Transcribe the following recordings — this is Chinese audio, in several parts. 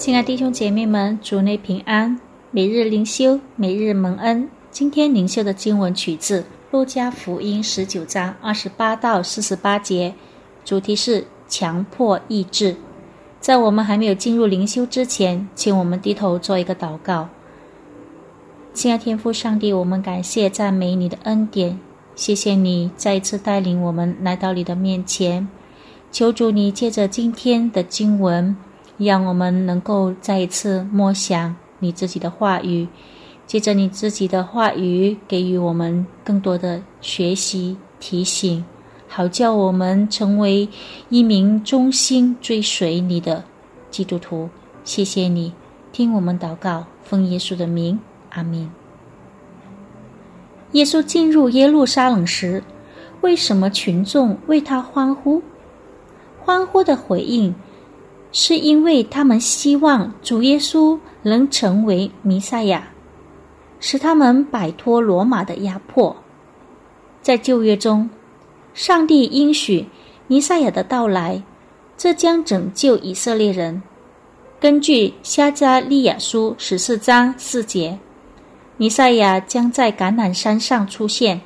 亲爱弟兄姐妹们，主内平安。每日灵修，每日蒙恩。今天灵修的经文取自《路加福音》十九章二十八到四十八节，主题是强迫意志。在我们还没有进入灵修之前，请我们低头做一个祷告。亲爱天父上帝，我们感谢赞美你的恩典，谢谢你再一次带领我们来到你的面前。求主你借着今天的经文。让我们能够再一次默想你自己的话语，借着你自己的话语给予我们更多的学习提醒，好叫我们成为一名忠心追随你的基督徒。谢谢你，听我们祷告，奉耶稣的名，阿门。耶稣进入耶路撒冷时，为什么群众为他欢呼？欢呼的回应。是因为他们希望主耶稣能成为弥赛亚，使他们摆脱罗马的压迫。在旧约中，上帝应许弥赛亚的到来，这将拯救以色列人。根据撒加利亚书十四章四节，弥赛亚将在橄榄山上出现，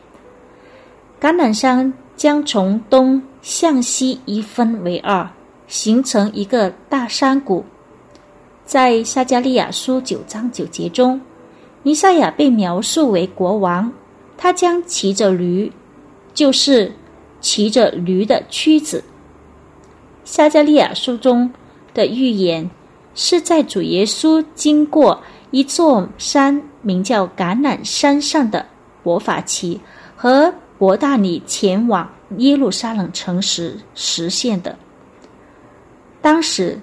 橄榄山将从东向西一分为二。形成一个大山谷，在撒加利亚书九章九节中，弥赛亚被描述为国王，他将骑着驴，就是骑着驴的妻子。撒加利亚书中的预言是在主耶稣经过一座山，名叫橄榄山上的伯法奇和伯大尼前往耶路撒冷城时实现的。当时，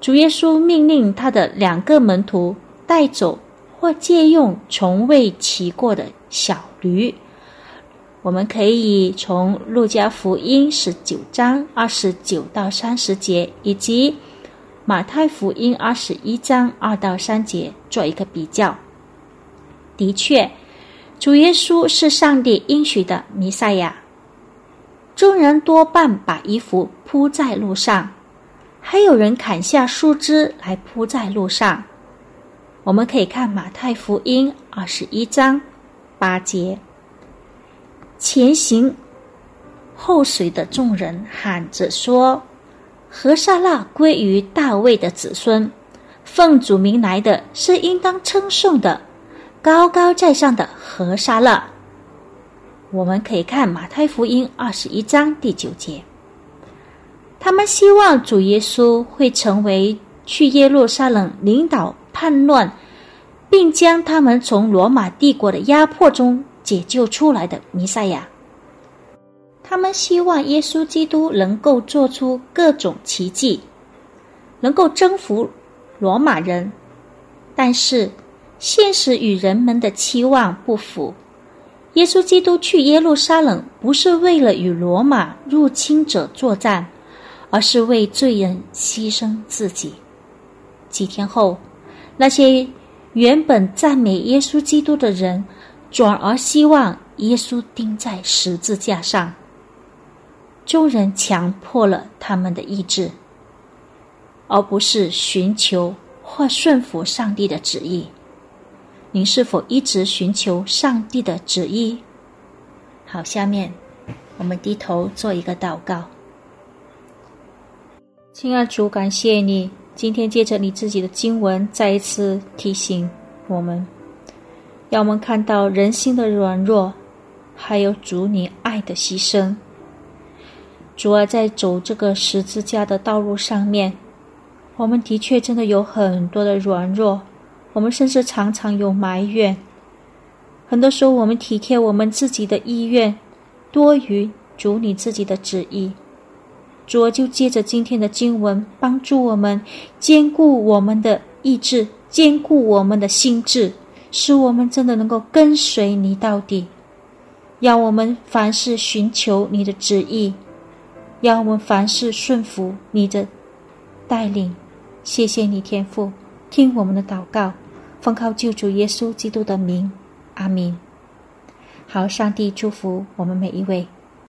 主耶稣命令他的两个门徒带走或借用从未骑过的小驴。我们可以从路加福音十九章二十九到三十节，以及马太福音二十一章二到三节做一个比较。的确，主耶稣是上帝应许的弥赛亚。众人多半把衣服铺在路上。还有人砍下树枝来铺在路上。我们可以看马太福音二十一章八节。前行后随的众人喊着说：“何沙那归于大卫的子孙，奉主名来的是应当称颂的，高高在上的何沙那。”我们可以看马太福音二十一章第九节。他们希望主耶稣会成为去耶路撒冷领导叛乱，并将他们从罗马帝国的压迫中解救出来的弥赛亚。他们希望耶稣基督能够做出各种奇迹，能够征服罗马人。但是，现实与人们的期望不符。耶稣基督去耶路撒冷不是为了与罗马入侵者作战。而是为罪人牺牲自己。几天后，那些原本赞美耶稣基督的人，转而希望耶稣钉在十字架上。众人强迫了他们的意志，而不是寻求或顺服上帝的旨意。您是否一直寻求上帝的旨意？好，下面我们低头做一个祷告。亲爱主，感谢你今天借着你自己的经文，再一次提醒我们，让我们看到人心的软弱，还有主你爱的牺牲。主啊，在走这个十字架的道路上面，我们的确真的有很多的软弱，我们甚至常常有埋怨。很多时候，我们体贴我们自己的意愿，多于主你自己的旨意。主就借着今天的经文，帮助我们兼顾我们的意志，兼顾我们的心智，使我们真的能够跟随你到底。让我们凡事寻求你的旨意，让我们凡事顺服你的带领。谢谢你，天父，听我们的祷告，奉靠救主耶稣基督的名，阿明。好，上帝祝福我们每一位。